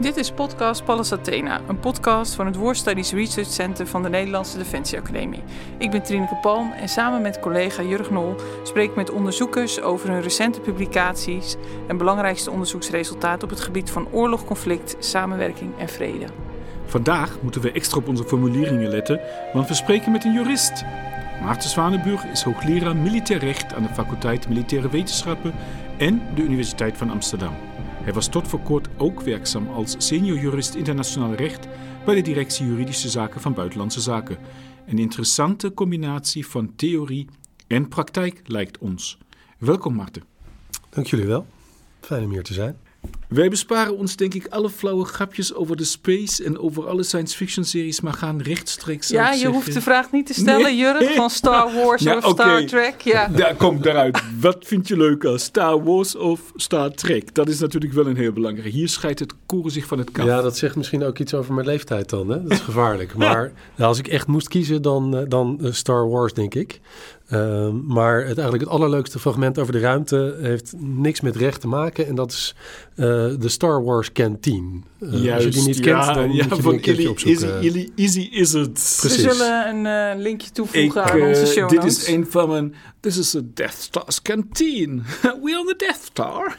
Dit is podcast Pallas Athena, een podcast van het War Studies Research Center van de Nederlandse Defensieacademie. Ik ben Trineke Palm en samen met collega Jurg Nol spreek ik met onderzoekers over hun recente publicaties en belangrijkste onderzoeksresultaten op het gebied van oorlog, conflict, samenwerking en vrede. Vandaag moeten we extra op onze formuleringen letten, want we spreken met een jurist. Maarten Zwanenburg is hoogleraar militair recht aan de faculteit Militaire Wetenschappen en de Universiteit van Amsterdam. Hij was tot voor kort ook werkzaam als senior jurist internationaal recht bij de Directie Juridische Zaken van Buitenlandse Zaken. Een interessante combinatie van theorie en praktijk lijkt ons. Welkom Marten. Dank jullie wel. Fijn om hier te zijn. Wij besparen ons denk ik alle flauwe grapjes over de space en over alle science fiction series, maar gaan rechtstreeks Ja, je hoeft de vraag niet te stellen, nee. Jurgen, van Star Wars of Star Trek. Ja. Daar komt daaruit. Wat vind je leuker, Star Wars of Star Trek? Dat is natuurlijk wel een heel belangrijk. Hier scheidt het koren zich van het kaf. Ja, dat zegt misschien ook iets over mijn leeftijd dan. Hè? Dat is gevaarlijk. Maar nou, als ik echt moest kiezen, dan, eh, dan eh, Star Wars, denk ik. Uh, maar het, eigenlijk het allerleukste fragment over de ruimte heeft niks met recht te maken. En dat is uh, de Star Wars Canteen. Uh, als je die niet ja, kent, dan ja, moet je die een keertje opzoeken. Easy, easy is het. Precies. We zullen een uh, linkje toevoegen ik, aan onze show Dit is een van mijn... This is a Death Star's Canteen. We on the Death Star.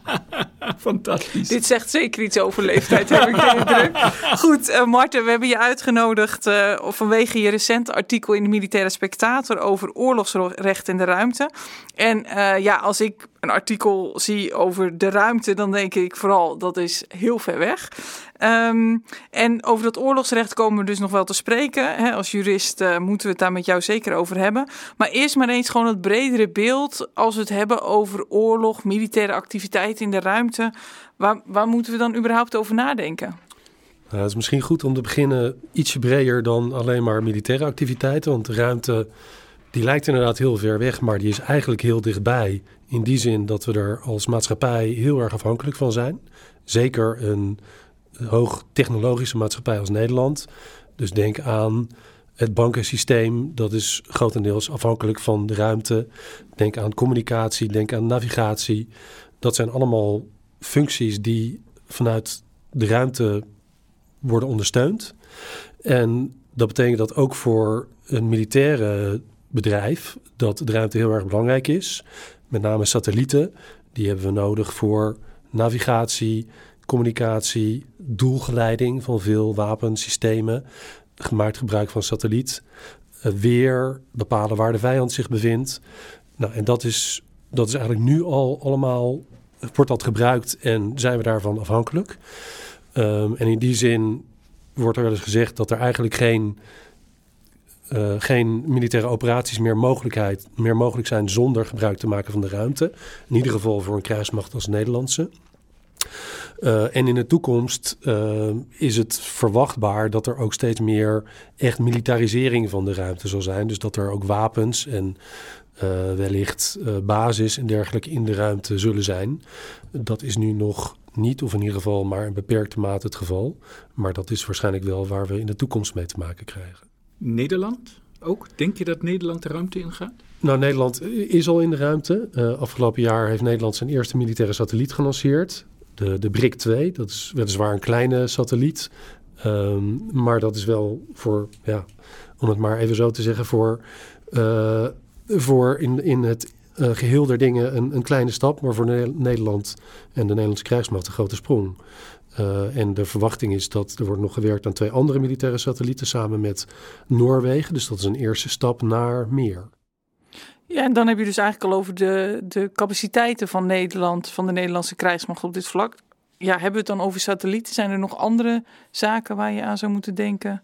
Fantastisch. Dit zegt zeker iets over leeftijd, heb ik de indruk. Goed, Marten, we hebben je uitgenodigd vanwege je recente artikel in de Militaire Spectator over oorlogsrecht in de ruimte. En uh, ja, als ik een artikel zie over de ruimte, dan denk ik vooral dat is heel ver weg. Um, en over dat oorlogsrecht komen we dus nog wel te spreken. Als jurist uh, moeten we het daar met jou zeker over hebben. Maar eerst maar eens gewoon het bredere beeld als we het hebben over oorlog, militaire activiteiten in de ruimte. Waar, waar moeten we dan überhaupt over nadenken? Nou, het is misschien goed om te beginnen ietsje breder dan alleen maar militaire activiteiten. Want de ruimte die lijkt inderdaad heel ver weg, maar die is eigenlijk heel dichtbij. In die zin dat we er als maatschappij heel erg afhankelijk van zijn. Zeker een hoog technologische maatschappij als Nederland. Dus denk aan het bankensysteem, dat is grotendeels afhankelijk van de ruimte. Denk aan communicatie, denk aan navigatie. Dat zijn allemaal functies die vanuit de ruimte worden ondersteund. En dat betekent dat ook voor een militaire bedrijf dat de ruimte heel erg belangrijk is. Met name satellieten. Die hebben we nodig voor navigatie, communicatie, doelgeleiding van veel wapensystemen. Gemaakt gebruik van satelliet. Eh, weer bepalen waar de vijand zich bevindt. Nou, en dat is, dat is eigenlijk nu al allemaal, wordt dat gebruikt en zijn we daarvan afhankelijk. Um, en in die zin wordt er wel eens gezegd dat er eigenlijk geen uh, geen militaire operaties meer, mogelijkheid, meer mogelijk zijn zonder gebruik te maken van de ruimte. In ieder geval voor een krijgsmacht als Nederlandse. Uh, en in de toekomst uh, is het verwachtbaar dat er ook steeds meer echt militarisering van de ruimte zal zijn. Dus dat er ook wapens en wellicht basis en dergelijke in de ruimte zullen zijn. Dat is nu nog niet, of in ieder geval maar in beperkte mate het geval. Maar dat is waarschijnlijk wel waar we in de toekomst mee te maken krijgen. Nederland ook? Denk je dat Nederland de ruimte ingaat? Nou, Nederland is al in de ruimte. Uh, afgelopen jaar heeft Nederland zijn eerste militaire satelliet gelanceerd. De, de BRIC 2, dat is weliswaar een kleine satelliet. Um, maar dat is wel voor, ja, om het maar even zo te zeggen, voor, uh, voor in, in het uh, geheel der dingen een, een kleine stap. Maar voor Nederland en de Nederlandse krijgsmacht een grote sprong. Uh, en de verwachting is dat er wordt nog gewerkt aan twee andere militaire satellieten samen met Noorwegen. Dus dat is een eerste stap naar meer. Ja, en dan heb je dus eigenlijk al over de, de capaciteiten van Nederland, van de Nederlandse krijgsmacht op dit vlak. Ja, hebben we het dan over satellieten? Zijn er nog andere zaken waar je aan zou moeten denken?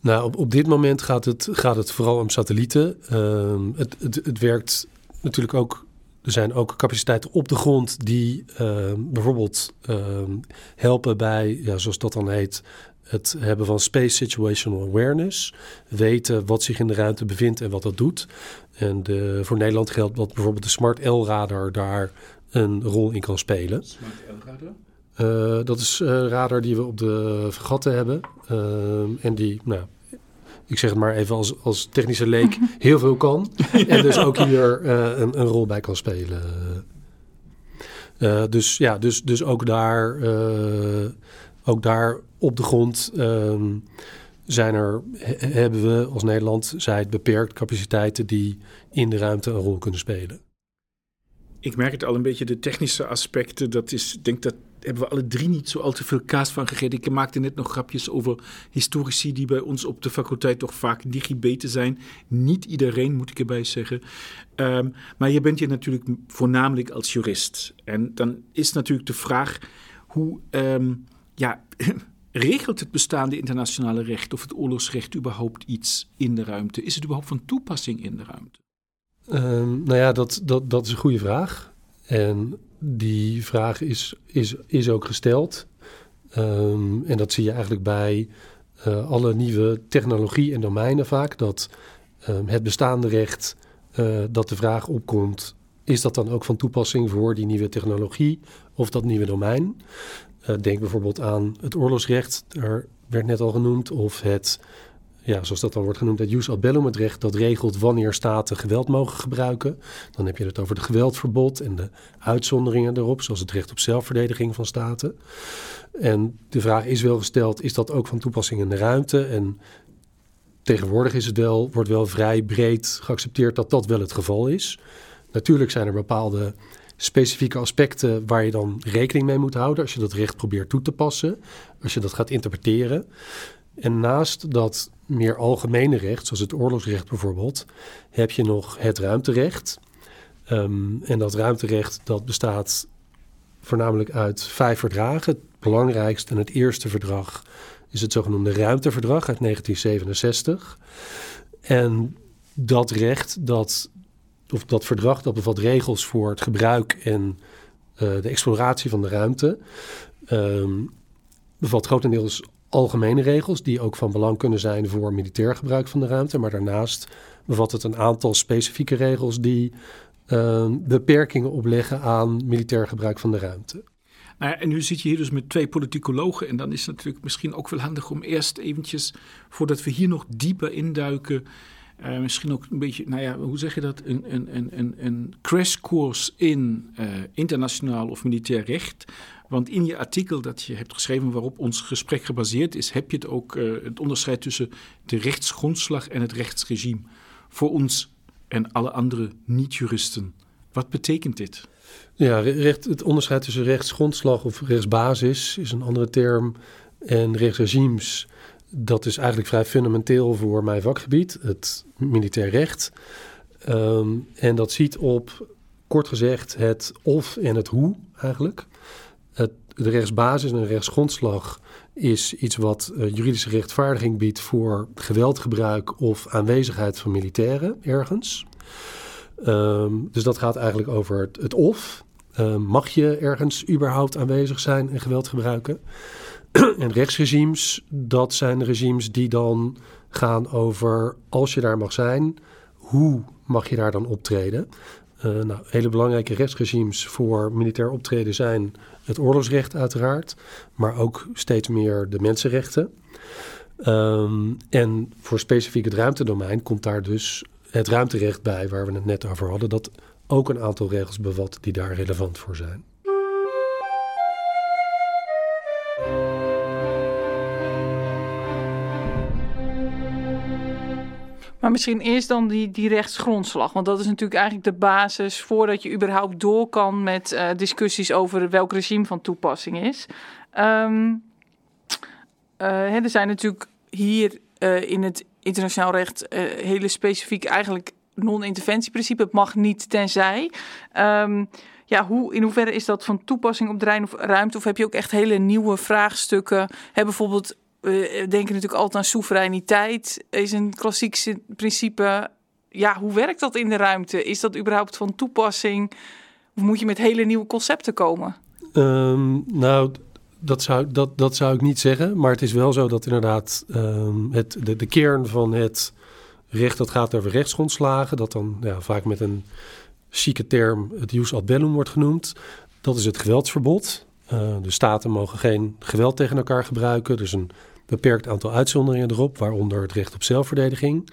Nou, op, op dit moment gaat het, gaat het vooral om satellieten. Uh, het, het, het werkt natuurlijk ook er zijn ook capaciteiten op de grond die uh, bijvoorbeeld uh, helpen bij, ja, zoals dat dan heet, het hebben van space situational awareness. Weten wat zich in de ruimte bevindt en wat dat doet. En de, voor Nederland geldt dat bijvoorbeeld de Smart L-radar daar een rol in kan spelen. Smart L-radar? Uh, dat is radar die we op de vergatten hebben. en die nou, ik zeg het maar even als, als technische leek, heel veel kan. En dus ook hier uh, een, een, rol bij kan spelen. Uh, dus ja, dus, dus ook, daar, uh, ook daar op de grond um, zijn er, hebben we als Nederland, zij het beperkt capaciteiten die in de ruimte een rol kunnen spelen. Ik merk het al een beetje, de technische aspecten, dat is, ik denk dat hebben we alle drie niet zo al te veel kaas van gegeten. Ik maakte net nog grapjes over historici die bij ons op de faculteit toch vaak digibeten zijn. Niet iedereen, moet ik erbij zeggen. Um, maar je bent hier natuurlijk voornamelijk als jurist. En dan is natuurlijk de vraag hoe, um, ja, regelt het bestaande internationale recht of het oorlogsrecht überhaupt iets in de ruimte? Is het überhaupt van toepassing in de ruimte? Um, nou ja, dat, dat, dat is een goede vraag. En die vraag is, is, is ook gesteld. Um, en dat zie je eigenlijk bij uh, alle nieuwe technologie en domeinen vaak. Dat um, het bestaande recht, uh, dat de vraag opkomt... is dat dan ook van toepassing voor die nieuwe technologie of dat nieuwe domein? Uh, denk bijvoorbeeld aan het oorlogsrecht, daar werd net al genoemd... of het ja, zoals dat dan wordt genoemd, het jus ad bellum, het recht dat regelt wanneer staten geweld mogen gebruiken. Dan heb je het over het geweldverbod en de uitzonderingen erop, zoals het recht op zelfverdediging van staten. En de vraag is wel gesteld, is dat ook van toepassing in de ruimte? En tegenwoordig is het wel, wordt wel vrij breed geaccepteerd dat dat wel het geval is. Natuurlijk zijn er bepaalde specifieke aspecten waar je dan rekening mee moet houden als je dat recht probeert toe te passen, als je dat gaat interpreteren. En naast dat meer algemene recht, zoals het oorlogsrecht bijvoorbeeld, heb je nog het ruimterecht. Um, en dat ruimterecht dat bestaat voornamelijk uit vijf verdragen. Het belangrijkste en het eerste verdrag is het zogenoemde Ruimteverdrag uit 1967. En dat recht, dat, of dat verdrag, dat bevat regels voor het gebruik en uh, de exploratie van de ruimte. Um, bevat grotendeels algemene regels die ook van belang kunnen zijn voor militair gebruik van de ruimte. Maar daarnaast bevat het een aantal specifieke regels die uh, beperkingen opleggen aan militair gebruik van de ruimte. Nou en nu zit je hier dus met twee politicologen. En dan is het natuurlijk misschien ook wel handig om eerst eventjes, voordat we hier nog dieper induiken, uh, misschien ook een beetje, nou ja, hoe zeg je dat? Een, een, een, een crashcourse in uh, internationaal of militair recht. Want in je artikel dat je hebt geschreven waarop ons gesprek gebaseerd is, heb je het ook uh, het onderscheid tussen de rechtsgrondslag en het rechtsregime. Voor ons en alle andere niet-juristen. Wat betekent dit? Ja, het onderscheid tussen rechtsgrondslag of rechtsbasis is een andere term. En rechtsregimes, dat is eigenlijk vrij fundamenteel voor mijn vakgebied, het militair recht. Um, en dat ziet op, kort gezegd, het of en het hoe eigenlijk. De rechtsbasis en de rechtsgrondslag is iets wat uh, juridische rechtvaardiging biedt voor geweldgebruik of aanwezigheid van militairen ergens. Um, dus dat gaat eigenlijk over het, het of. Uh, mag je ergens überhaupt aanwezig zijn en geweld gebruiken? en rechtsregimes, dat zijn regimes die dan gaan over als je daar mag zijn, hoe mag je daar dan optreden? Uh, nou, hele belangrijke rechtsregimes voor militair optreden zijn het oorlogsrecht uiteraard, maar ook steeds meer de mensenrechten. Um, en voor specifiek het ruimtedomein komt daar dus het ruimterecht bij, waar we het net over hadden, dat ook een aantal regels bevat die daar relevant voor zijn. Maar misschien eerst dan die, die rechtsgrondslag. Want dat is natuurlijk eigenlijk de basis voordat je überhaupt door kan met uh, discussies over welk regime van toepassing is. Uh, hè, er zijn natuurlijk hier uh, in het internationaal recht hele specifiek eigenlijk non-interventieprincipe. Het mag niet tenzij. Um, ja, hoe, in hoeverre is dat van toepassing op terrein of ruimte? Of heb je ook echt hele nieuwe vraagstukken? Bijvoorbeeld we denken natuurlijk altijd aan soevereiniteit, is een klassiek principe. Ja, hoe werkt dat in de ruimte? Is dat überhaupt van toepassing? Of moet je met hele nieuwe concepten komen? Um, nou, dat zou, dat, dat zou ik niet zeggen. Maar het is wel zo dat inderdaad um, het, de, kern van het recht dat gaat over rechtsgrondslagen, dat dan ja, vaak met een chique term het jus ad bellum wordt genoemd. Dat is het geweldsverbod. Uh, de staten mogen geen geweld tegen elkaar gebruiken. Dus een beperkt aantal uitzonderingen erop, waaronder het recht op zelfverdediging.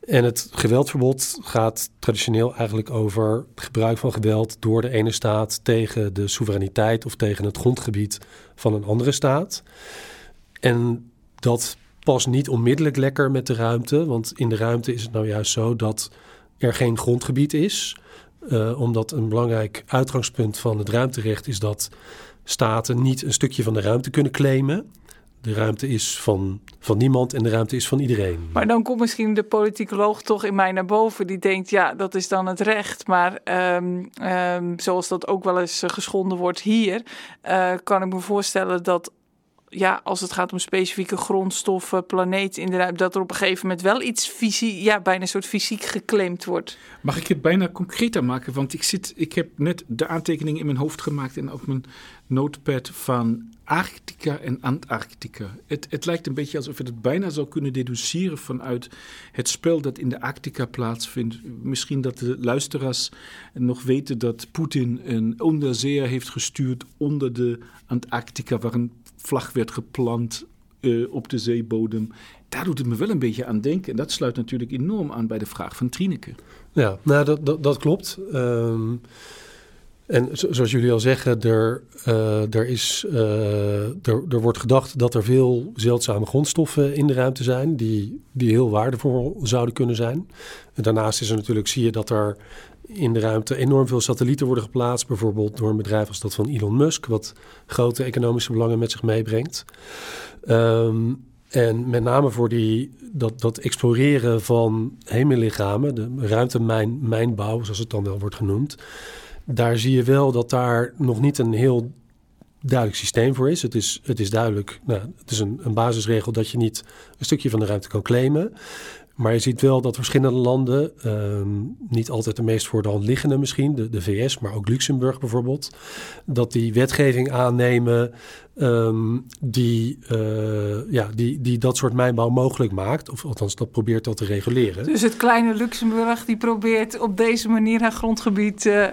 En het geweldverbod gaat traditioneel eigenlijk over gebruik van geweld door de ene staat tegen de soevereiniteit of tegen het grondgebied van een andere staat. En dat past niet onmiddellijk lekker met de ruimte, want in de ruimte is het nou juist zo dat er geen grondgebied is. Uh, omdat een belangrijk uitgangspunt van het ruimterecht is dat staten niet een stukje van de ruimte kunnen claimen. De ruimte is van, van niemand en de ruimte is van iedereen. Maar dan komt misschien de politicoloog toch in mij naar boven. Die denkt, ja, dat is dan het recht. Maar um, um, zoals dat ook wel eens eh, geschonden wordt hier... Uh, kan ik me voorstellen dat ja, als het gaat om specifieke grondstoffen, planeet in de ruimte, dat er op een gegeven moment wel iets fysiek, ja, bijna een soort fysiek geclaimd wordt. Mag ik het bijna concreter maken? Want ik, zit, ik heb net de aantekeningen in mijn hoofd gemaakt en op mijn notepad van Arctica en Antarctica. Het, het lijkt een beetje alsof je het bijna zou kunnen deduceren vanuit het spel dat in de Arctica plaatsvindt. Misschien dat de luisteraars nog weten dat Poetin een onderzeeër heeft gestuurd onder de Antarctica, waar een vlag werd geplant uh, op de zeebodem. Daar doet het me wel een beetje aan denken. En dat sluit natuurlijk enorm aan bij de vraag van Trineke. Ja, nou, dat, dat, klopt. Um, en zoals jullie al zeggen, er, uh, er, is, uh, er, er wordt gedacht dat er veel zeldzame grondstoffen in de ruimte zijn, die, die heel waardevol zouden kunnen zijn. Daarnaast is er natuurlijk, zie je dat er in de ruimte enorm veel satellieten worden geplaatst, bijvoorbeeld door een bedrijf als dat van Elon Musk, wat grote economische belangen met zich meebrengt. Um, en met name voor die, dat, dat exploreren van hemellichamen, de ruimtemijnbouw, zoals het dan wel wordt genoemd daar zie je wel dat daar nog niet een heel duidelijk systeem voor is. Het is, het is duidelijk, nou, het is een, een basisregel dat je niet een stukje van de ruimte kan claimen. Maar je ziet wel dat verschillende landen, um, niet altijd de meest voor de hand liggende misschien, de, de VS, maar ook Luxemburg bijvoorbeeld, dat die wetgeving aannemen um, die, uh, ja, die, die dat soort mijnbouw mogelijk maakt. Of althans, dat probeert dat te reguleren. Dus het kleine Luxemburg die probeert op deze manier haar grondgebied uh,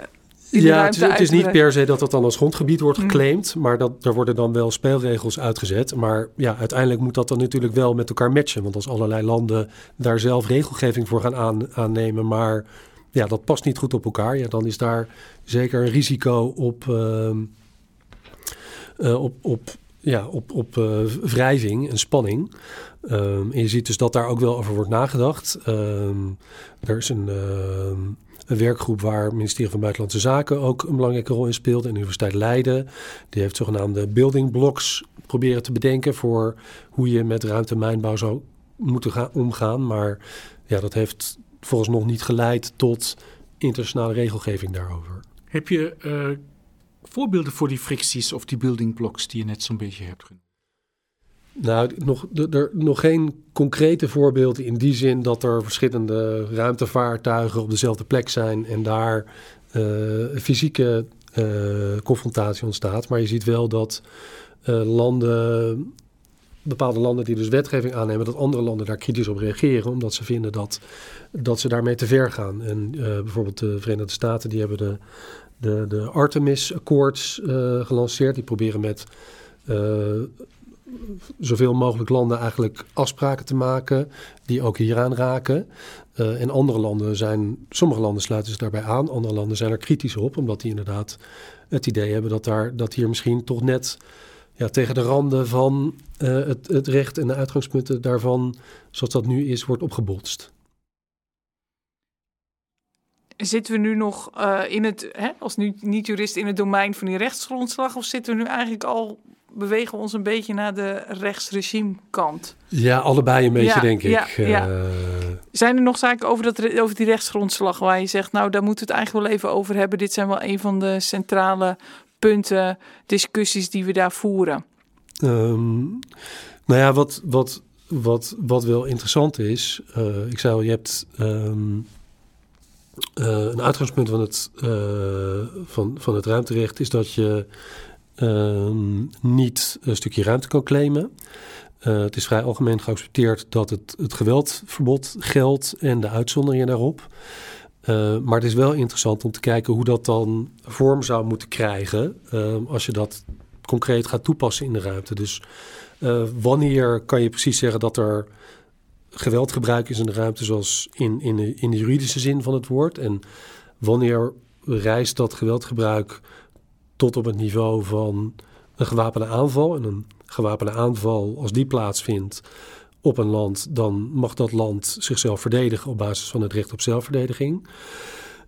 ja, het is, het is, niet per se dat dat dan als grondgebied wordt mm. geclaimd, maar dat, er worden dan wel spelregels uitgezet. Maar ja, uiteindelijk moet dat dan natuurlijk wel met elkaar matchen. Want als allerlei landen daar zelf regelgeving voor gaan aan, aannemen, maar ja, dat past niet goed op elkaar, ja, dan is daar zeker een risico op, uh, uh, op, op, ja, op, op uh, wrijving en spanning. Um, en je ziet dus dat daar ook wel over wordt nagedacht. Um, er is een een werkgroep waar het ministerie van Buitenlandse Zaken ook een belangrijke rol in speelt. En de Universiteit Leiden, die heeft zogenaamde building blocks proberen te bedenken voor hoe je met ruimtemijnbouw zou moeten gaan omgaan. Maar ja, dat heeft volgens nog niet geleid tot internationale regelgeving daarover. Heb je uh, voorbeelden voor die fricties of die building blocks die je net zo'n beetje hebt genoemd? Nou, nog, er, nog geen concrete voorbeelden in die zin dat er verschillende ruimtevaartuigen op dezelfde plek zijn en daar uh, fysieke uh, confrontatie ontstaat. Maar je ziet wel dat uh, landen, bepaalde landen die dus wetgeving aannemen, dat andere landen daar kritisch op reageren, omdat ze vinden dat, dat ze daarmee te ver gaan. En bijvoorbeeld de Verenigde Staten, die hebben de, de, de Artemis Accords gelanceerd. Die proberen met zoveel mogelijk landen eigenlijk afspraken te maken die ook hieraan raken. Uh, en andere landen zijn, sommige landen sluiten zich daarbij aan, andere landen zijn er kritisch op, omdat die inderdaad het idee hebben dat, daar, dat hier misschien toch net ja, tegen de randen van uh, het, het recht en de uitgangspunten daarvan, zoals dat nu is, wordt opgebotst. Zitten we nu nog uh, in het, hè, als niet-jurist in het domein van die rechtsgrondslag, of zitten we nu eigenlijk al bewegen we ons een beetje naar de rechtsregime kant. Ja, allebei een beetje, denk ik. Ja, uh... Zijn er nog zaken over, dat, over die rechtsgrondslag waar je zegt, nou, daar moeten we het eigenlijk wel even over hebben. Dit zijn wel een van de centrale punten, discussies die we daar voeren. Um, nou ja, wat, wat, wat, wat wel interessant is, uh, ik zei al, je hebt um, uh, een uitgangspunt van het, van, van het ruimterecht is dat je Ehm, niet een stukje ruimte kan claimen. Uh, het is vrij algemeen geaccepteerd dat het, het geweldverbod geldt en de uitzonderingen daarop. Uh, maar het is wel interessant om te kijken hoe dat dan vorm zou moeten krijgen uh, als je dat concreet gaat toepassen in de ruimte. Dus uh, wanneer kan je precies zeggen dat er geweldgebruik is in de ruimte zoals in, in, de, in de juridische zin van het woord. En wanneer reist dat geweldgebruik tot op het niveau van een gewapende aanval. En een gewapende aanval, als die plaatsvindt op een land, dan mag dat land zichzelf verdedigen op basis van het recht op zelfverdediging.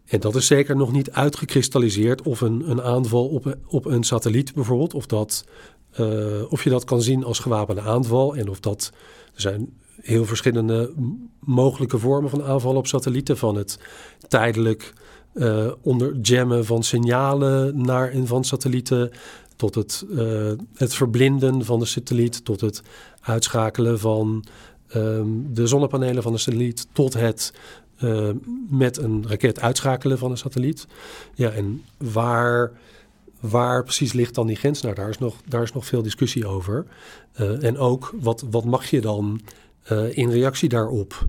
En dat is zeker nog niet uitgekristalliseerd of een, een aanval op, op een satelliet bijvoorbeeld, of, dat, uh, of je dat kan zien als gewapende aanval en of dat. Er zijn heel verschillende mogelijke vormen van aanvallen op satellieten, van het tijdelijk uh, onderjammen van signalen naar en van satellieten, tot het, uh, het verblinden van de satelliet, tot het uitschakelen van um, de zonnepanelen van de satelliet, tot het uh, met een raket uitschakelen van een satelliet. Ja, en waar, waar precies ligt dan die grens? Nou, daar is nog, daar is nog veel discussie over. En ook, wat, wat mag je dan in reactie daarop?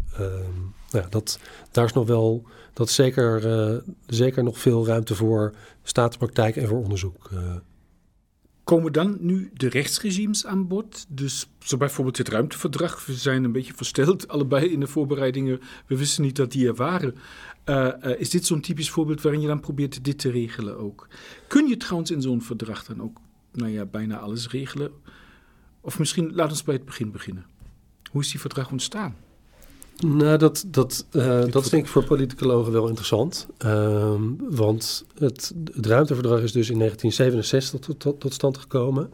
nou, dat, daar is nog wel, dat is zeker, zeker nog veel ruimte voor staatspraktijk en voor onderzoek. Komen dan nu de rechtsregimes aan bod? Dus zo bijvoorbeeld het ruimteverdrag. We zijn een beetje versteld, allebei in de voorbereidingen. We wisten niet dat die er waren. Uh, is dit zo'n typisch voorbeeld waarin je dan probeert dit te regelen ook? Kun je trouwens in zo'n verdrag dan ook nou ja, bijna alles regelen? Of misschien laat ons bij het begin beginnen. Hoe is die verdrag ontstaan? Nou, dat, dat, uh, dat denk ik voor politicologen wel interessant. Uh, want het, het ruimteverdrag is dus in 1967 tot, tot, tot stand gekomen.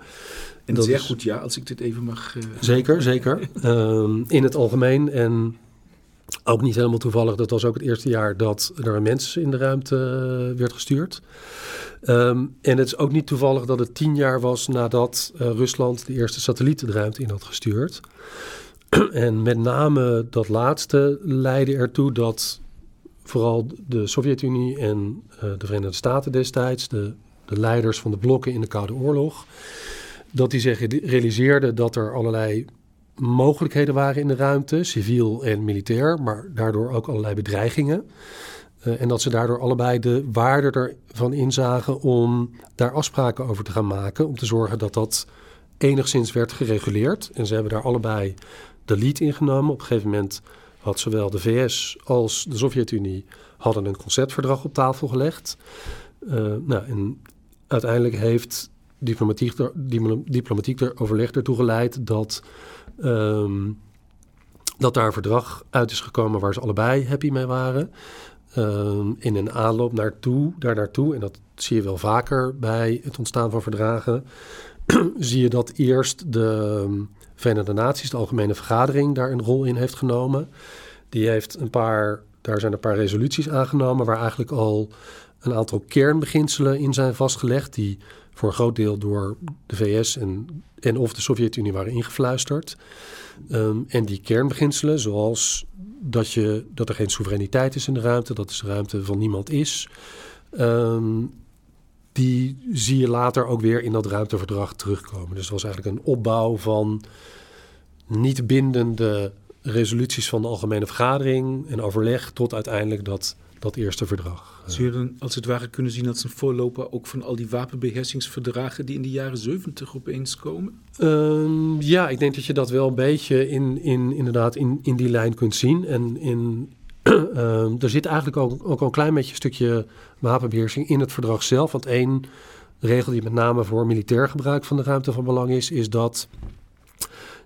En dat zeer is, goed ja, als ik dit even mag... Uh... Zeker, zeker. uh, in het algemeen en ook niet helemaal toevallig. Dat was ook het eerste jaar dat er een mens in de ruimte eh, werd gestuurd. Um, en het is ook niet toevallig dat het tien jaar was nadat Rusland de eerste satelliet de ruimte in had gestuurd. En met name dat laatste leidde ertoe dat vooral de Sovjet-Unie en uh, de Verenigde Staten destijds, de, de, leiders van de blokken in de Koude Oorlog, dat die zich realiseerden dat er allerlei mogelijkheden waren in de ruimte, civiel en militair, maar daardoor ook allerlei bedreigingen. Uh, en dat ze daardoor allebei de waarde ervan inzagen om daar afspraken over te gaan maken, om te zorgen dat dat enigszins werd gereguleerd. En ze hebben daar allebei de lead ingenomen. Op een gegeven moment had zowel de VS als de Sovjet-Unie hadden een conceptverdrag op tafel gelegd. Uh, nou, en uiteindelijk heeft diplomatiek, diplomatiek er overleg ertoe geleid dat, um, dat daar een verdrag uit is gekomen waar ze allebei happy mee waren. Um, in een aanloop naartoe, daar naartoe, en dat zie je wel vaker bij het ontstaan van verdragen, zie je dat eerst de Verenigde Naties, de Algemene Vergadering, daar een rol in heeft genomen. Die heeft een paar, daar zijn een paar resoluties aangenomen waar eigenlijk al een aantal kernbeginselen in zijn vastgelegd, die voor een groot deel door de VS en, en of de Sovjet-Unie waren ingefluisterd. Um, en die kernbeginselen, zoals dat, je, dat er geen soevereiniteit is in de ruimte, dat de ruimte van niemand is, um, die zie je later ook weer in dat ruimteverdrag terugkomen. Dus het was eigenlijk een opbouw van niet bindende resoluties van de Algemene Vergadering en overleg tot uiteindelijk dat, dat eerste verdrag. Zou je dan als het ware kunnen zien als een voorloper ook van al die wapenbeheersingsverdragen die in de jaren 70 opeens komen? Um, ja, ik denk dat je dat wel een beetje in, in, inderdaad in, in die lijn kunt zien. En in, um, er zit eigenlijk ook, ook al een klein beetje stukje wapenbeheersing in het verdrag zelf. Want één regel die met name voor militair gebruik van de ruimte van belang is, is dat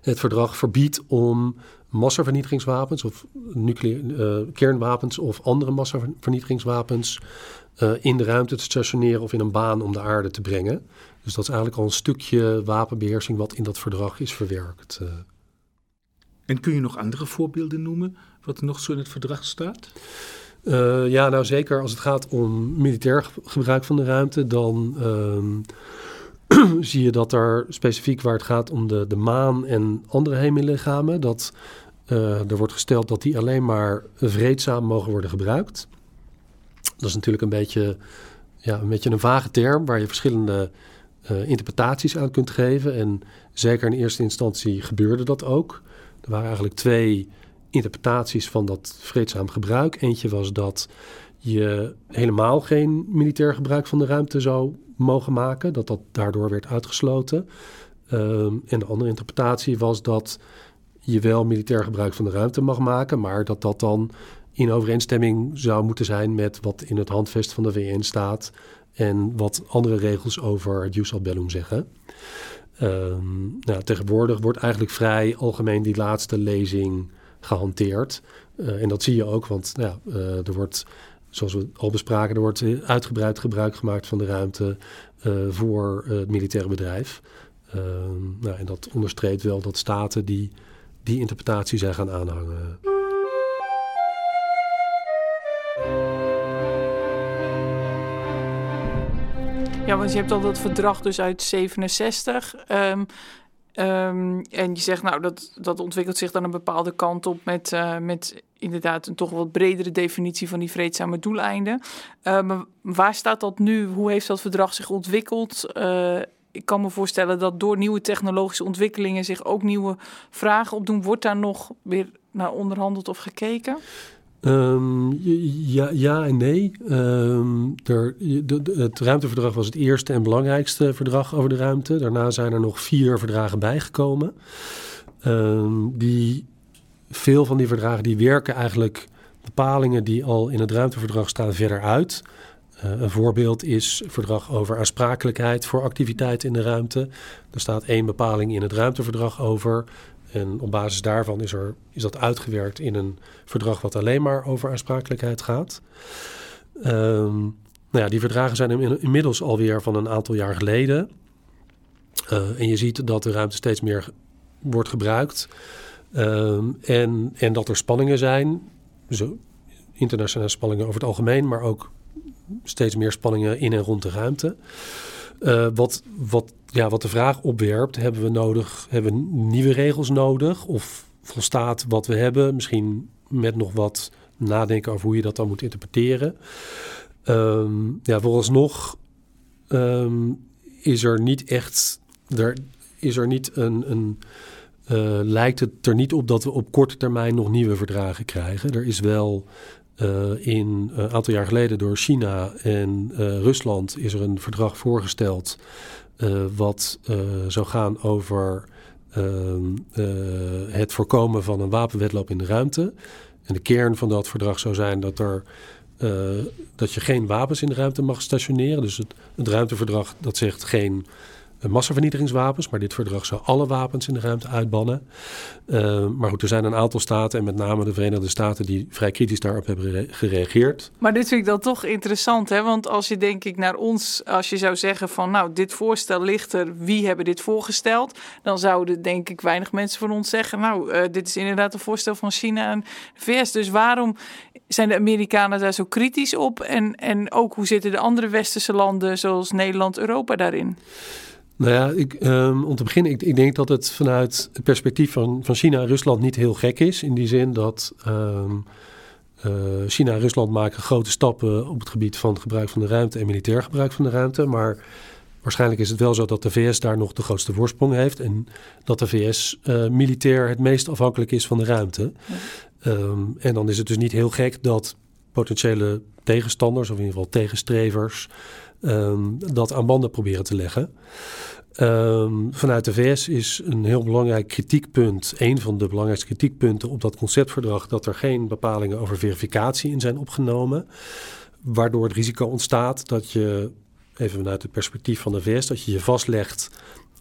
het verdrag verbiedt om massavernietigingswapens of uh, kernwapens of andere massavernietigingswapens uh, in de ruimte te stationeren of in een baan om de aarde te brengen. Dus dat is eigenlijk al een stukje wapenbeheersing wat in dat verdrag is verwerkt. Uh. En kun je nog andere voorbeelden noemen wat nog zo in het verdrag staat? Uh, ja, nou zeker als het gaat om militair gebruik van de ruimte, dan uh, zie je dat er specifiek waar het gaat om de, de maan en andere hemellichamen, dat uh, er wordt gesteld dat die alleen maar vreedzaam mogen worden gebruikt. Dat is natuurlijk een beetje, ja, een beetje een vage term waar je verschillende uh, interpretaties aan kunt geven. En zeker in eerste instantie gebeurde dat ook. Er waren eigenlijk twee interpretaties van dat vreedzaam gebruik. Eentje was dat je helemaal geen militair gebruik van de ruimte zou mogen maken, dat dat daardoor werd uitgesloten. Um, en de andere interpretatie was dat je wel militair gebruik van de ruimte mag maken, maar dat dat dan in overeenstemming zou moeten zijn met wat in het handvest van de VN staat en wat andere regels over het jus al bellum zeggen. Ehm, nou, tegenwoordig wordt eigenlijk vrij algemeen die laatste lezing gehanteerd. Uh, en dat zie je ook, want nou ja, uh, er wordt, zoals we al bespraken, er wordt uitgebreid gebruik gemaakt van de ruimte voor het militaire bedrijf. Ehm, nou, en dat onderstreept wel dat staten die die interpretatie zijn gaan aanhangen. Ja, want je hebt al dat verdrag dus uit 67. Um, um, en je zegt, nou, dat, dat ontwikkelt zich dan een bepaalde kant op met, uh, met inderdaad een toch wat bredere definitie van die vreedzame doeleinden. Uh, maar waar staat dat nu? Hoe heeft dat verdrag zich ontwikkeld? Uh, ik kan me voorstellen dat door nieuwe technologische ontwikkelingen zich ook nieuwe vragen opdoen. Wordt daar nog weer naar onderhandeld of gekeken? Um, ja, ja en nee. De, het ruimteverdrag was het eerste en belangrijkste verdrag over de ruimte. Daarna zijn er nog vier verdragen bijgekomen. Um, die, veel van die verdragen die werken eigenlijk bepalingen die al in het ruimteverdrag staan verder uit. Uh, een voorbeeld is verdrag over aansprakelijkheid voor activiteiten in de ruimte. Er staat één bepaling in het ruimteverdrag over. En op basis daarvan is, er, is dat uitgewerkt in een verdrag wat alleen maar over aansprakelijkheid gaat. Um, nou ja, die verdragen zijn inmiddels alweer van een aantal jaar geleden. Uh, en je ziet dat de ruimte steeds meer wordt gebruikt. Um, en, en dat er spanningen zijn. Zo, internationale spanningen over het algemeen, maar ook steeds meer spanningen in en rond de ruimte. Uh, wat, wat, ja, wat de vraag opwerpt, hebben we nodig, hebben we nieuwe regels nodig? Of volstaat wat we hebben, misschien met nog wat nadenken over hoe je dat dan moet interpreteren? Um, ja, vooralsnog um, is er niet echt, er is er niet een, een uh, lijkt het er niet op dat we op korte termijn nog nieuwe verdragen krijgen. Er is wel in een aantal jaar geleden door China en uh, Rusland is er een verdrag voorgesteld wat zou gaan over ehm, het voorkomen van een wapenwedloop in de ruimte. En de kern van dat verdrag zou zijn dat, er, dat je geen wapens in de ruimte mag stationeren. Dus het, het ruimteverdrag dat zegt geen massavernietigingswapens, maar dit verdrag zou alle wapens in de ruimte uitbannen. Uh, maar goed, er zijn een aantal staten, en met name de Verenigde Staten, die vrij kritisch daarop hebben gereageerd. Maar dit vind ik dan toch interessant, hè? Want als je denk ik naar ons, als je zou zeggen van nou, dit voorstel ligt er, wie hebben dit voorgesteld? Dan zouden denk ik weinig mensen van ons zeggen, nou, uh, dit is inderdaad een voorstel van China en de VS. Dus waarom zijn de Amerikanen daar zo kritisch op? En, en ook hoe zitten de andere westerse landen zoals Nederland, Europa daarin? Nou ja, ik, um, om te beginnen, ik, ik, denk dat het vanuit het perspectief van, van China en Rusland niet heel gek is. In die zin dat um, uh, China en Rusland maken grote stappen op het gebied van het gebruik van de ruimte en militair gebruik van de ruimte. Maar waarschijnlijk is het wel zo dat de VS daar nog de grootste voorsprong heeft. En dat de VS uh, militair het meest afhankelijk is van de ruimte. Ja. Um, en dan is het dus niet heel gek dat potentiële tegenstanders, of in ieder geval tegenstrevers, um, dat aan banden proberen te leggen. Um, vanuit de VS is een heel belangrijk kritiekpunt, een van de belangrijkste kritiekpunten op dat conceptverdrag, dat er geen bepalingen over verificatie in zijn opgenomen. Waardoor het risico ontstaat dat je, even vanuit het perspectief van de VS, dat je je vastlegt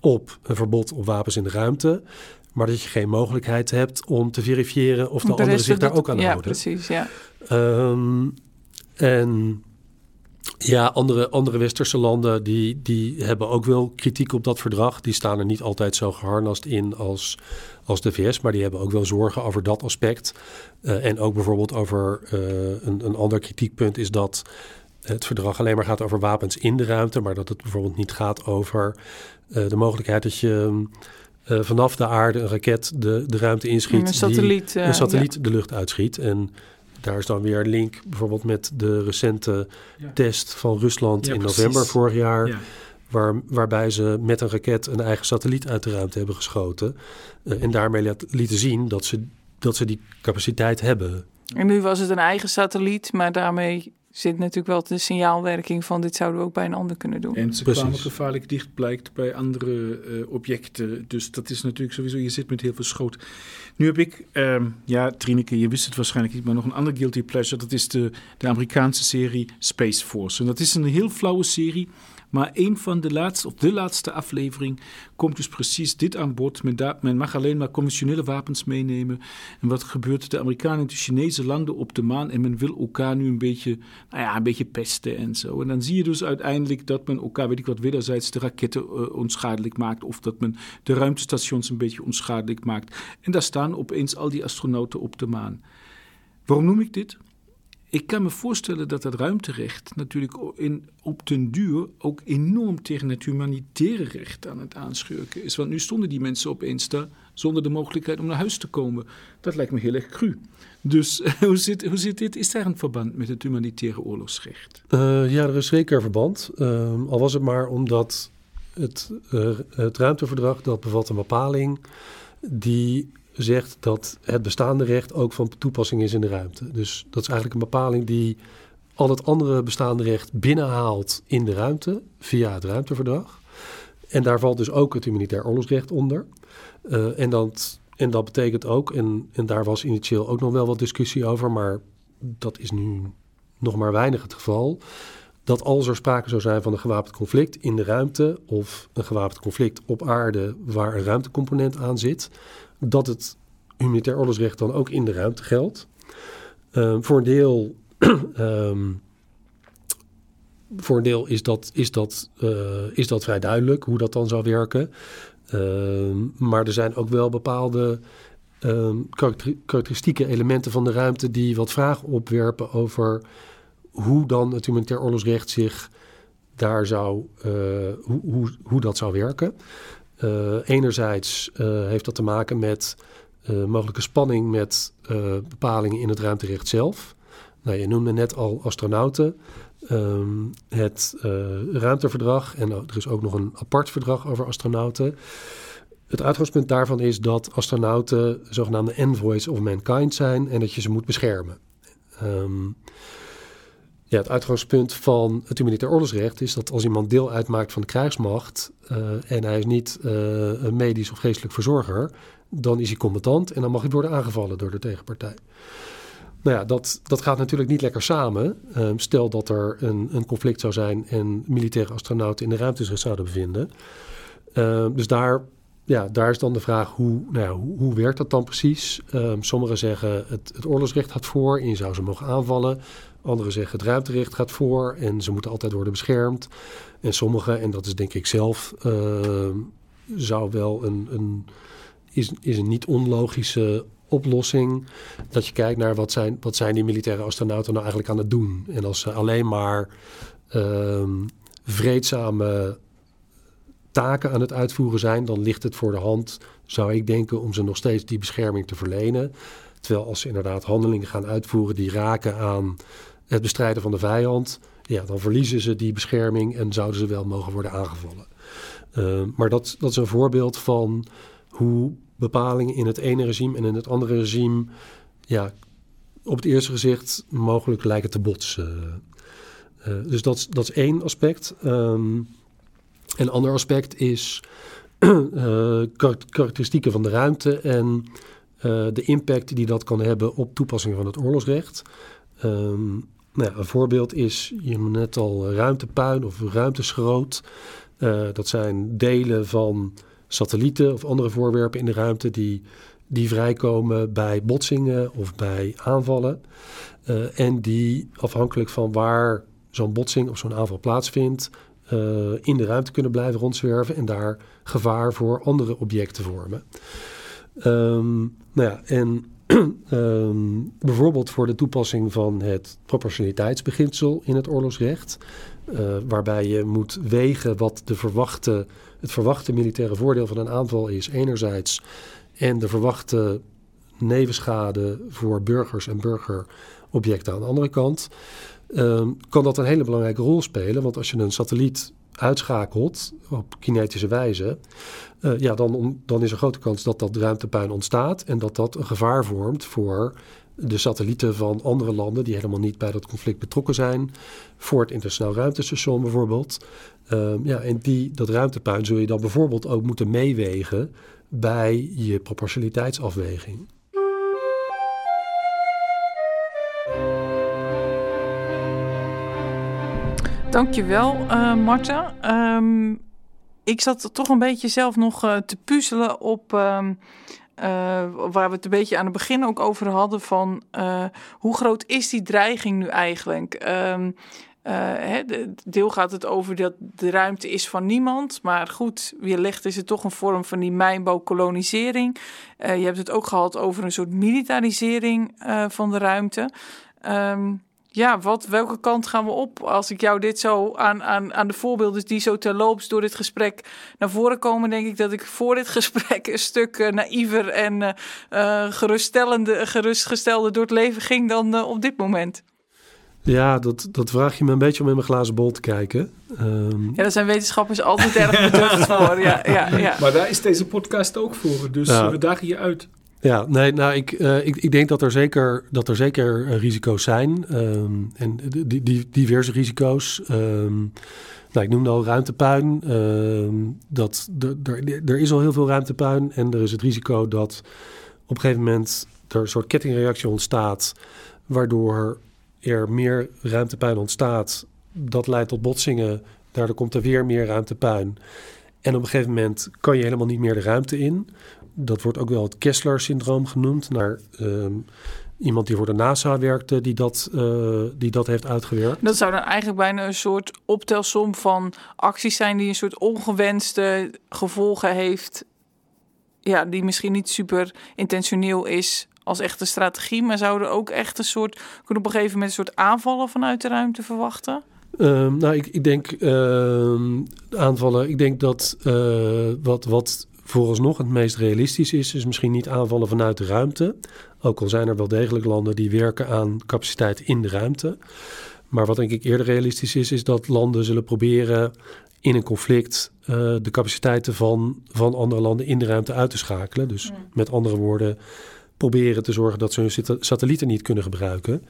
op een verbod op wapens in de ruimte. Maar dat je geen mogelijkheid hebt om te verifiëren of de, de anderen zich daar ook aan ja, houden. Precies, ja, um, en ja, andere, andere westerse landen die, die hebben ook wel kritiek op dat verdrag. Die staan er niet altijd zo geharnast in als, als de VS, maar die hebben ook wel zorgen over dat aspect. Uh, en ook bijvoorbeeld over uh, een, een ander kritiekpunt is dat het verdrag alleen maar gaat over wapens in de ruimte, maar dat het bijvoorbeeld niet gaat over uh, de mogelijkheid dat je vanaf de aarde een raket de, de ruimte inschiet. Een satelliet. Die, een satelliet ja. de lucht uitschiet. En daar is dan weer een link bijvoorbeeld met de recente ja. test van Rusland ja, in november precies. vorig jaar. Ja. Waar, waarbij ze met een raket een eigen satelliet uit de ruimte hebben geschoten. Uh, en daarmee lieten zien dat ze, dat ze die capaciteit hebben. En nu was het een eigen satelliet, maar daarmee zit natuurlijk wel de signaalwerking van dit zouden we ook bij een ander kunnen doen. En ze Precies. kwamen gevaarlijk dicht, blijkt bij andere eh, objecten. Dus dat is natuurlijk sowieso, je zit met heel veel schoot. Nu heb ik, ehm, ja, Trineke, je wist het waarschijnlijk niet, maar nog een andere guilty pleasure. Dat is de, de Amerikaanse serie Space Force. En dat is een heel flauwe serie. Maar een van de laatste, of de laatste aflevering komt dus precies dit aan bod. Men, mag alleen maar conventionele wapens meenemen. En wat gebeurt? De Amerikanen en de Chinezen landen op de maan en men wil elkaar nu een beetje, nou ja, een beetje pesten en zo. En dan zie je dus uiteindelijk dat men elkaar, weet ik wat, wederzijds de raketten eh, onschadelijk maakt. Of dat men de ruimtestations een beetje onschadelijk maakt. En daar staan opeens al die astronauten op de maan. Waarom noem ik dit? Ik kan me voorstellen dat dat ruimterecht natuurlijk in, op den duur ook enorm tegen het humanitaire recht aan het aanschurken is. Want nu stonden die mensen opeens daar zonder de mogelijkheid om naar huis te komen. Dat lijkt me heel erg cru. Dus hoe zit, hoe zit dit? Is daar een verband met het humanitaire oorlogsrecht? Eh, ja, er is zeker verband. Ehm, al was het maar omdat het, eh, het ruimteverdrag dat bevat een bepaling die zegt dat het bestaande recht ook van toepassing is in de ruimte. Dus dat is eigenlijk een bepaling die al het andere bestaande recht binnenhaalt in de ruimte via het ruimteverdrag. En daar valt dus ook het humanitair oorlogsrecht onder. Eh, en, dat, en dat betekent ook, en, en daar was initieel ook nog wel wat discussie over, maar dat is nu nog maar weinig het geval. Dat als er sprake zou zijn van een gewapend conflict in de ruimte of een gewapend conflict op aarde waar een ruimtecomponent aan zit, dat het humanitair oorlogsrecht dan ook in de ruimte geldt. Ehm, voor een deel, ehm, voor een deel is, dat, is, dat, eh, is dat vrij duidelijk hoe dat dan zou werken. Ehm, maar er zijn ook wel bepaalde karakter- karakteristieke elementen van de ruimte die wat vragen opwerpen over hoe dan het humanitair oorlogsrecht zich daar zou, eh, hoe, hoe, hoe dat zou werken. Eh, enerzijds eh, heeft dat te maken met eh, mogelijke spanning met bepalingen in het ruimterecht zelf. Nou, je noemde net al astronauten. Ehm, het ruimteverdrag en er is ook nog een apart verdrag over astronauten. Het uitgangspunt daarvan is dat astronauten zogenaamde envoys of mankind zijn en dat je ze moet beschermen. Ehm, ja, het uitgangspunt van het humanitair oorlogsrecht is dat als iemand deel uitmaakt van de krijgsmacht eh, en hij is niet eh, een medisch of geestelijk verzorger, dan is hij combatant en dan mag hij worden aangevallen door de tegenpartij. Nou ja, dat, dat gaat natuurlijk niet lekker samen. Ehm, stel dat er een, een conflict zou zijn en militaire astronauten in de ruimte zich zouden bevinden. Ehm, dus daar, ja, daar is dan de vraag hoe, nou ja, hoe, hoe werkt dat dan precies? Ehm, sommigen zeggen het, het oorlogsrecht gaat voor en je zou ze mogen aanvallen. Anderen zeggen het ruimterecht gaat voor en ze moeten altijd worden beschermd. En sommigen, en dat is denk ik zelf, ehm, zou wel een, een, is, is een niet onlogische oplossing. Dat je kijkt naar wat zijn, wat zijn die militaire astronauten nou eigenlijk aan het doen. En als ze alleen maar ehm, vreedzame taken aan het uitvoeren zijn, dan ligt het voor de hand, zou ik denken, om ze nog steeds die bescherming te verlenen. Terwijl als ze inderdaad handelingen gaan uitvoeren die raken aan het bestrijden van de vijand, ja, dan verliezen ze die bescherming en zouden ze wel mogen worden aangevallen. Uh, maar dat, dat is een voorbeeld van hoe bepalingen in het ene regime en in het andere regime ja, op het eerste gezicht mogelijk lijken te botsen. Uh, dus dat, dat is één aspect. Um, een ander aspect is karakteristieken van de ruimte en de impact die dat kan hebben op toepassing van het oorlogsrecht. Um, nou een voorbeeld is, je hebt net al ruimtepuin of ruimteschroot. Uh, dat zijn delen van satellieten of andere voorwerpen in de ruimte die, die vrijkomen bij botsingen of bij aanvallen. Uh, en die afhankelijk van waar zo'n botsing of zo'n aanval plaatsvindt, in de ruimte kunnen blijven rondzwerven en daar gevaar voor andere objecten vormen. Um, nou ja, en um, bijvoorbeeld voor de toepassing van het proportionaliteitsbeginsel in het oorlogsrecht, uh, waarbij je moet wegen wat de verwachte, het verwachte militaire voordeel van een aanval is, enerzijds, en de verwachte nevenschade voor burgers en burgerobjecten aan de andere kant, um, kan dat een hele belangrijke rol spelen. Want als je een satelliet uitschakelt op kinetische wijze, uh, ja, dan, dan is er grote kans dat dat ruimtepuin ontstaat en dat dat een gevaar vormt voor de satellieten van andere landen die helemaal niet bij dat conflict betrokken zijn. Voor het internationaal ruimtestation bijvoorbeeld. Ehm, ja, en die, dat ruimtepuin zul je dan bijvoorbeeld ook moeten meewegen bij je proportionaliteitsafweging. Dankjewel, uh, Marta. Um, ik zat toch een beetje zelf nog uh, te puzzelen op... Um, uh, waar we het een beetje aan het begin ook over hadden van uh, hoe groot is die dreiging nu eigenlijk? Um, uh, deel gaat het over dat de ruimte is van niemand. Maar goed, wellicht is het toch een vorm van die mijnbouwkolonisering. Je hebt het ook gehad over een soort militarisering van de ruimte. Um, ja, wat, welke kant gaan we op? Als ik jou dit zo aan, aan, aan de voorbeelden die zo terloops door dit gesprek naar voren komen, denk ik dat ik voor dit gesprek een stuk uh, naïver en uh, geruststellende, gerustgestelde door het leven ging dan uh, op dit moment. Ja, dat, dat vraag je me een beetje om in mijn glazen bol te kijken. Um... Ja, daar zijn wetenschappers altijd erg beducht voor. Ja, ja, ja. Maar daar is deze podcast ook voor, dus ja. we dagen je uit. Ja, nee, nou, ik, uh, ik, ik denk dat er zeker, dat er zeker uh, risico's zijn. Um, en die, die, diverse risico's. Um, nou, ik noemde al ruimtepuin. Um, dat, er, er is al heel veel ruimtepuin. En er is het risico dat op een gegeven moment er een soort kettingreactie ontstaat. Waardoor er meer ruimtepuin ontstaat. Dat leidt tot botsingen. Daardoor komt er weer meer ruimtepuin. En op een gegeven moment kan je helemaal niet meer de ruimte in dat wordt ook wel het Kessler-syndroom genoemd, naar um, iemand die voor de NASA werkte, die dat, uh, die dat heeft uitgewerkt. Dat zou dan eigenlijk bijna een soort optelsom van acties zijn die een soort ongewenste gevolgen heeft. Ja, die misschien niet super intentioneel is als echte strategie, maar zouden ook echt een soort, kunnen op een gegeven moment een soort aanvallen vanuit de ruimte verwachten? Um, nou, ik, ik denk uh, aanvallen. Ik denk dat uh, wat, wat vooralsnog het meest realistisch is, is misschien niet aanvallen vanuit de ruimte. Ook al zijn er wel degelijk landen die werken aan capaciteit in de ruimte. Maar wat denk ik eerder realistisch is, is dat landen zullen proberen in een conflict uh, de capaciteiten van, van andere landen in de ruimte uit te schakelen. Dus ja. met andere woorden, proberen te zorgen dat ze hun satellieten niet kunnen gebruiken.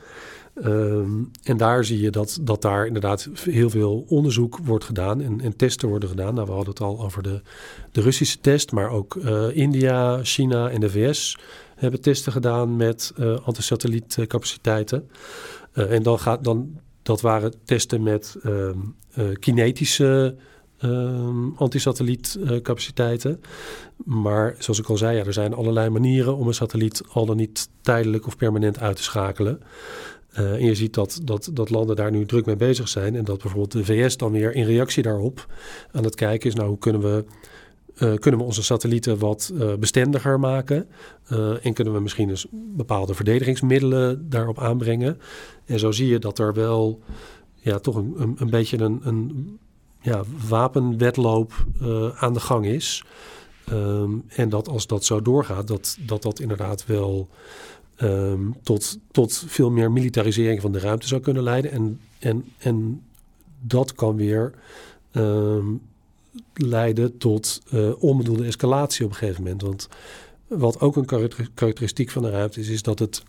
Um, en daar zie je dat, dat daar inderdaad heel veel onderzoek wordt gedaan en, en testen worden gedaan. Nou, we hadden het al over de, de Russische test, maar ook uh, India, China en de VS hebben testen gedaan met uh, antisatellietkapaciteiten. Uh, en dan gaat dan, dat waren testen met um, kinetische um, antisatellietkapaciteiten. Maar zoals ik al zei, ja, er zijn allerlei manieren om een satelliet al dan niet tijdelijk of permanent uit te schakelen. Uh, en je ziet dat, dat, dat landen daar nu druk mee bezig zijn. En dat bijvoorbeeld de VS dan weer in reactie daarop aan het kijken is: nou, hoe kunnen we, uh, kunnen we onze satellieten wat uh, bestendiger maken? en kunnen we misschien dus bepaalde verdedigingsmiddelen daarop aanbrengen? En zo zie je dat er wel ja, toch een, een, beetje een, een ja, wapenwetloop aan de gang is. Um, en dat als dat zo doorgaat, dat dat, dat inderdaad wel um, tot, tot veel meer militarisering van de ruimte zou kunnen leiden. En, en, en dat kan weer um, leiden tot uh, onbedoelde escalatie op een gegeven moment. Want wat ook een karakteristiek van de ruimte is, is dat het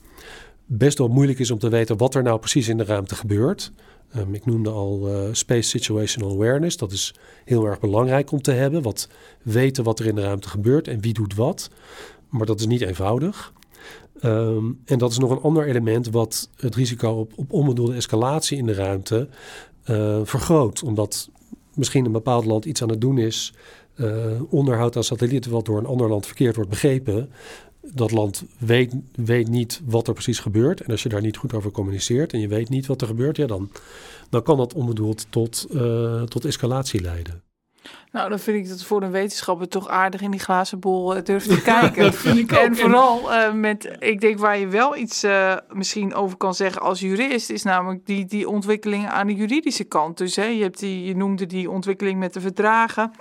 best wel moeilijk is om te weten wat er nou precies in de ruimte gebeurt. Um, ik noemde al uh, Space Situational Awareness. Dat is heel erg belangrijk om te hebben. Wat weten wat er in de ruimte gebeurt en wie doet wat. Maar dat is niet eenvoudig. Um, en dat is nog een ander element wat het risico op, op onbedoelde escalatie in de ruimte uh, vergroot. Omdat misschien een bepaald land iets aan het doen is, uh, onderhoud aan satellieten wat door een ander land verkeerd wordt begrepen. Dat land weet, weet niet wat er precies gebeurt. En als je daar niet goed over communiceert en je weet niet wat er gebeurt, ja, dan, dan kan dat onbedoeld tot, uh, tot escalatie leiden. Nou, dan vind ik dat voor een wetenschapper toch aardig in die glazen bol uh, durft te kijken. dat vind ik ook. En vooral uh, met, ik denk waar je wel iets uh, misschien over kan zeggen als jurist, is namelijk die, die ontwikkelingen aan de juridische kant. Dus hè, je, hebt die, je noemde die ontwikkeling met de verdragen.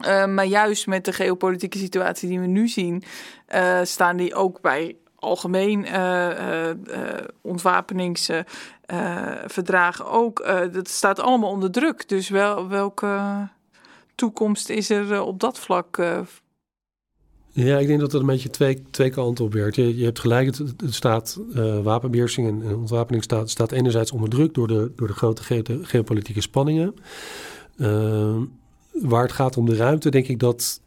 Uh, maar juist met de geopolitieke situatie die we nu zien, staan die ook bij algemeen ontwapeningsverdragen ook. dat staat allemaal onder druk. Dus wel, welke toekomst is er eh, op dat vlak? Eh? Ja, ik denk dat het een beetje twee, twee kanten op werkt. Je, je hebt gelijk, het, het staat uh, wapenbeheersing en, en, ontwapening staat, staat enerzijds onder druk door de, door de grote geopolitieke spanningen. Waar het gaat om de ruimte, denk ik dat,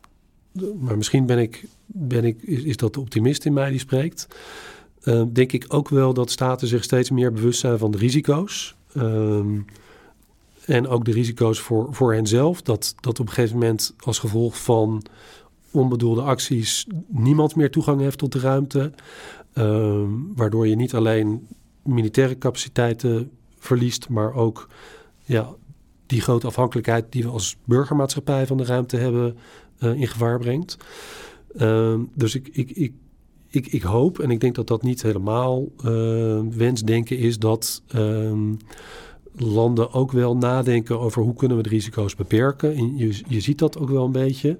maar misschien ben ik, ben ik, is, is dat de optimist in mij die spreekt. Denk ik ook wel dat staten zich steeds meer bewust zijn van de risico's. Ehm, en ook de risico's voor, voor henzelf. Dat, dat op een gegeven moment als gevolg van onbedoelde acties niemand meer toegang heeft tot de ruimte. Uh, waardoor je niet alleen militaire capaciteiten verliest, maar ook ja, die grote afhankelijkheid die we als burgermaatschappij van de ruimte hebben uh, in gevaar brengt. Uh, dus ik, ik, ik, ik, ik hoop, en ik denk dat dat niet helemaal uh, wensdenken is, dat ehm, landen ook wel nadenken over hoe kunnen we de risico's beperken. En je, je ziet dat ook wel een beetje.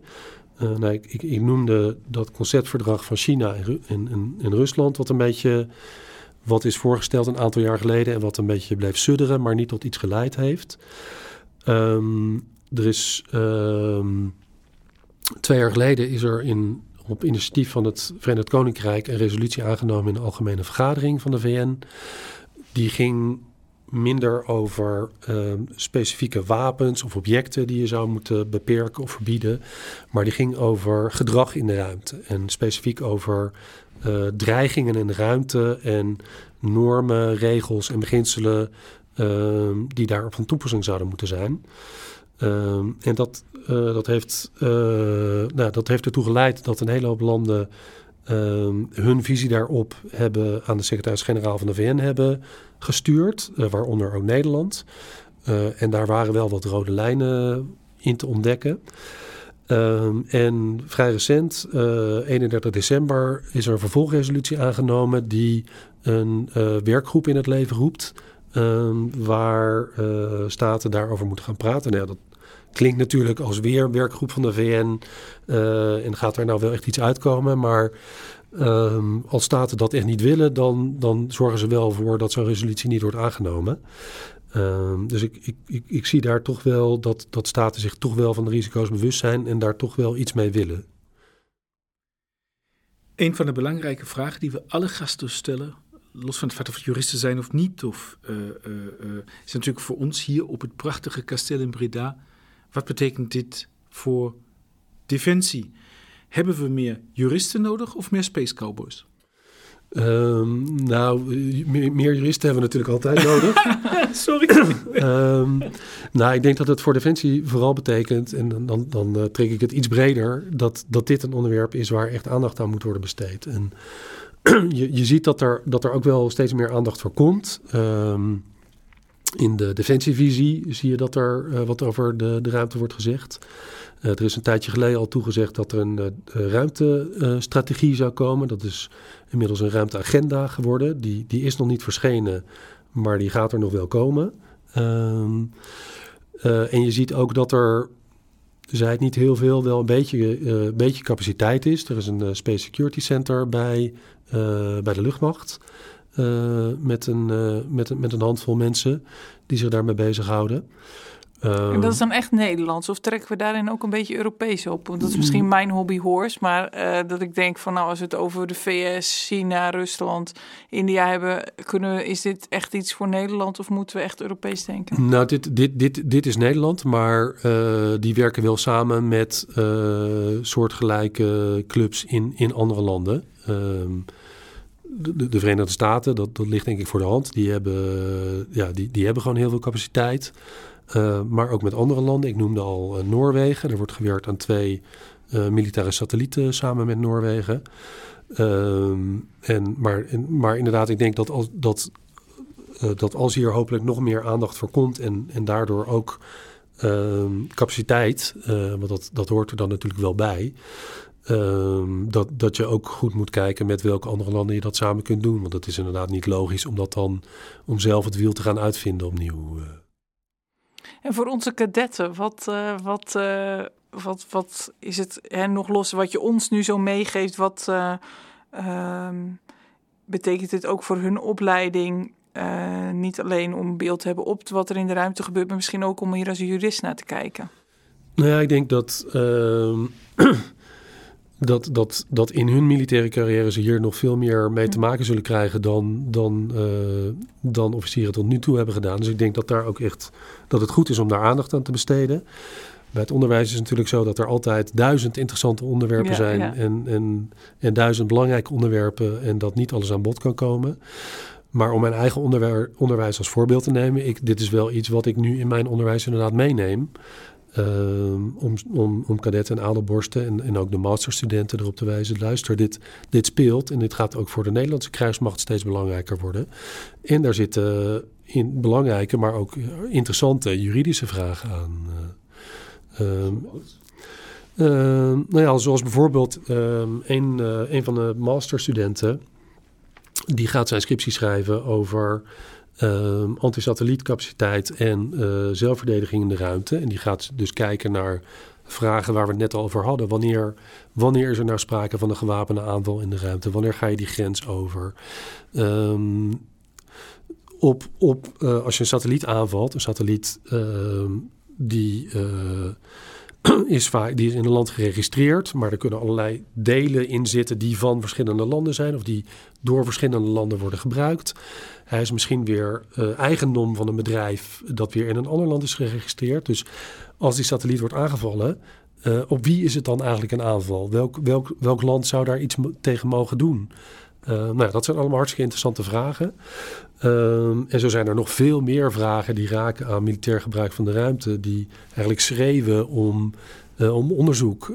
Uh, nou, ik, ik, noemde dat conceptverdrag van China en, en, en, Rusland, wat een beetje wat is voorgesteld een aantal jaar geleden en wat een beetje bleef sudderen, maar niet tot iets geleid heeft. Um, er is um, twee jaar geleden is er in, op initiatief van het Verenigd Koninkrijk een resolutie aangenomen in de algemene vergadering van de VN. Die ging minder over uh, specifieke wapens of objecten die je zou moeten beperken of verbieden. Maar die ging over gedrag in de ruimte. En specifiek over uh, dreigingen in de ruimte en normen, regels en beginselen uh, die daarop van toepassing zouden moeten zijn. Ehm, en dat, uh, dat, heeft, nou, dat heeft ertoe geleid dat een hele hoop landen hun visie daarop hebben aan de secretaris-generaal van de VN hebben gestuurd, uh, waaronder ook Nederland. Uh, en daar waren wel wat rode lijnen in te ontdekken. Um, en vrij recent, uh, eh, 31 december, is er een vervolgresolutie aangenomen die een werkgroep in het leven roept. Um, waar staten daarover moeten gaan praten. Nou, dat klinkt natuurlijk als weer werkgroep van de VN. en gaat er nou wel echt iets uitkomen? Maar Um, als staten dat echt niet willen, dan, dan zorgen ze wel voor dat zo'n resolutie niet wordt aangenomen. Um, dus ik, ik, ik, ik, zie daar toch wel dat, dat staten zich toch wel van de risico's bewust zijn en daar toch wel iets mee willen. Een van de belangrijke vragen die we alle gasten stellen, los van het feit of het juristen zijn of niet, of, uh, uh, is natuurlijk voor ons hier op het prachtige kasteel in Breda. Wat betekent dit voor defensie? Hebben we meer juristen nodig of meer space cowboys? Um, nou, meer, meer, juristen hebben we natuurlijk altijd nodig. Sorry. um, nou, ik denk dat het voor Defensie vooral betekent, en dan, dan, dan uh, trek ik het iets breder, dat, dat dit een onderwerp is waar echt aandacht aan moet worden besteed. En je, je ziet dat er, dat er ook wel steeds meer aandacht voor komt. Um, in de defensievisie zie je dat er uh, wat over de, de ruimte wordt gezegd. Uh, er is een tijdje geleden al toegezegd dat er een uh, ruimtestrategie zou komen. Dat is inmiddels een ruimteagenda geworden. Die, die is nog niet verschenen, maar die gaat er nog wel komen. Um, en je ziet ook dat er, zei het niet heel veel, wel een beetje, beetje capaciteit is. Er is een Space Security Center bij, bij de luchtmacht. Met, een, met, een, met een handvol mensen die zich daarmee bezighouden. Um, en dat is dan echt Nederlands? Of trekken we daarin ook een beetje Europees op? Want dat is misschien mm. mijn hobby horse. Maar uh, dat ik denk van nou, als we het over de VS, China, Rusland, India hebben, kunnen we, is dit echt iets voor Nederland of moeten we echt Europees denken? Nou, dit, dit, dit, dit is Nederland, maar uh, die werken wel samen met uh, soortgelijke clubs in, in andere landen. Um, de, de, Verenigde Staten, dat, dat ligt denk ik voor de hand. Die hebben, ja, die, die hebben gewoon heel veel capaciteit. Uh, maar ook met andere landen. Ik noemde al uh, Noorwegen. Er wordt gewerkt aan twee uh, militaire satellieten samen met Noorwegen. Ehm, en, maar, maar inderdaad, ik denk dat als, dat, dat als hier hopelijk nog meer aandacht voor komt en, en daardoor ook ehm, capaciteit, want dat, dat hoort er dan natuurlijk wel bij. Um, dat, dat je ook goed moet kijken met welke andere landen je dat samen kunt doen. Want het is inderdaad niet logisch om dat dan om zelf het wiel te gaan uitvinden opnieuw. En voor onze kadetten, wat, uh, wat, wat, wat is het hè, nog los wat je ons nu zo meegeeft? Wat um, betekent dit ook voor hun opleiding? Niet alleen om beeld te hebben op wat er in de ruimte gebeurt, maar misschien ook om hier als jurist naar te kijken. Nou ja, ik denk dat. Ehm, dat, dat, dat in hun militaire carrière ze hier nog veel meer mee te maken zullen krijgen dan, dan, uh, dan officieren tot nu toe hebben gedaan. Dus ik denk dat daar ook echt dat het goed is om daar aandacht aan te besteden. Bij het onderwijs is het natuurlijk zo dat er altijd duizend interessante onderwerpen zijn En, en, en duizend belangrijke onderwerpen en dat niet alles aan bod kan komen. Maar om mijn eigen onderwijs als voorbeeld te nemen, ik, dit is wel iets wat ik nu in mijn onderwijs inderdaad meeneem. Ehm, om, om, om kadetten en adelborsten en, en ook de masterstudenten erop te wijzen. Luister, dit, dit speelt en dit gaat ook voor de Nederlandse krijgsmacht steeds belangrijker worden. En daar zitten in belangrijke, maar ook interessante juridische vragen aan. Um, nou ja, zoals bijvoorbeeld uh, een van de masterstudenten, die gaat zijn scriptie schrijven over uh, antisatellietkapaciteit en uh, zelfverdediging in de ruimte. En die gaat dus kijken naar vragen waar we het net al over hadden. Wanneer, wanneer is er nou sprake van een gewapende aanval in de ruimte? Wanneer ga je die grens over? Um, op, op, uh, als je een satelliet aanvalt, een satelliet ehm, die uh, is, vaak, die is in een land geregistreerd, maar er kunnen allerlei delen in zitten die van verschillende landen zijn of die door verschillende landen worden gebruikt. Hij is misschien weer uh, eigendom van een bedrijf dat weer in een ander land is geregistreerd. Dus als die satelliet wordt aangevallen, uh, op wie is het dan eigenlijk een aanval? Welk, welk, welk land zou daar iets tegen mogen doen? Uh, nou, dat zijn allemaal hartstikke interessante vragen. Uh, en zo zijn er nog veel meer vragen die raken aan militair gebruik van de ruimte, die eigenlijk schreeuwen om, uh, om onderzoek.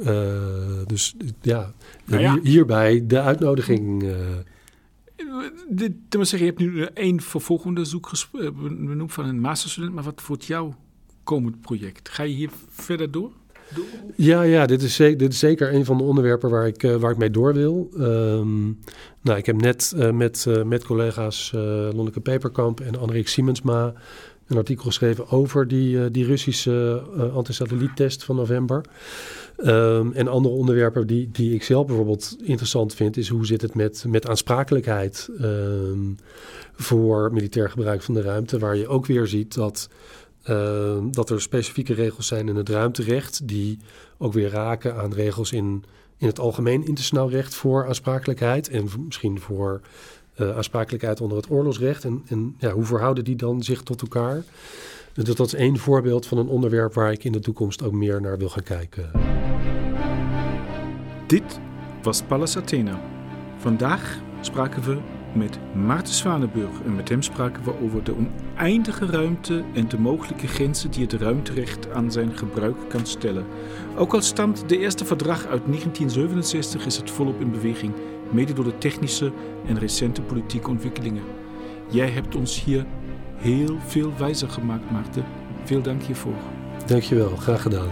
dus ja, nou ja. Hier, hierbij de uitnodiging de, zeggen, je hebt nu één vervolgonderzoek eh, benoemd van een masterstudent, maar wat wordt jouw komend project? Ga je hier verder door? Ja, ja dit, is zeker, dit is zeker een van de onderwerpen waar ik, uh, waar ik mee door wil. Um, nou, ik heb net uh, met, uh, met collega's Lonneke Peperkamp en Anrik Siemensma een artikel geschreven over die, die Russische antisatelliettest van november. Um, en andere onderwerpen die, die ik zelf bijvoorbeeld interessant vind, is hoe zit het met, met aansprakelijkheid um, voor militair gebruik van de ruimte, waar je ook weer ziet dat, um, dat er specifieke regels zijn in het ruimterecht, die ook weer raken aan regels in, in het algemeen internationaal recht voor aansprakelijkheid en misschien voor uh, aansprakelijkheid onder het oorlogsrecht. En, en ja, hoe verhouden die dan zich tot elkaar? Dus dat is één voorbeeld van een onderwerp waar ik in de toekomst ook meer naar wil gaan kijken. Dit was Pallas Athena. Vandaag spraken we met Maarten Zwanenburg en met hem spraken we over de oneindige ruimte en de mogelijke grenzen die het ruimterecht aan zijn gebruik kan stellen. Ook al stamt de eerste verdrag uit 1967 is het volop in beweging, mede door de technische en recente politieke ontwikkelingen. Jij hebt ons hier heel veel wijzer gemaakt, Maarten. Veel dank hiervoor. Dankjewel, graag gedaan.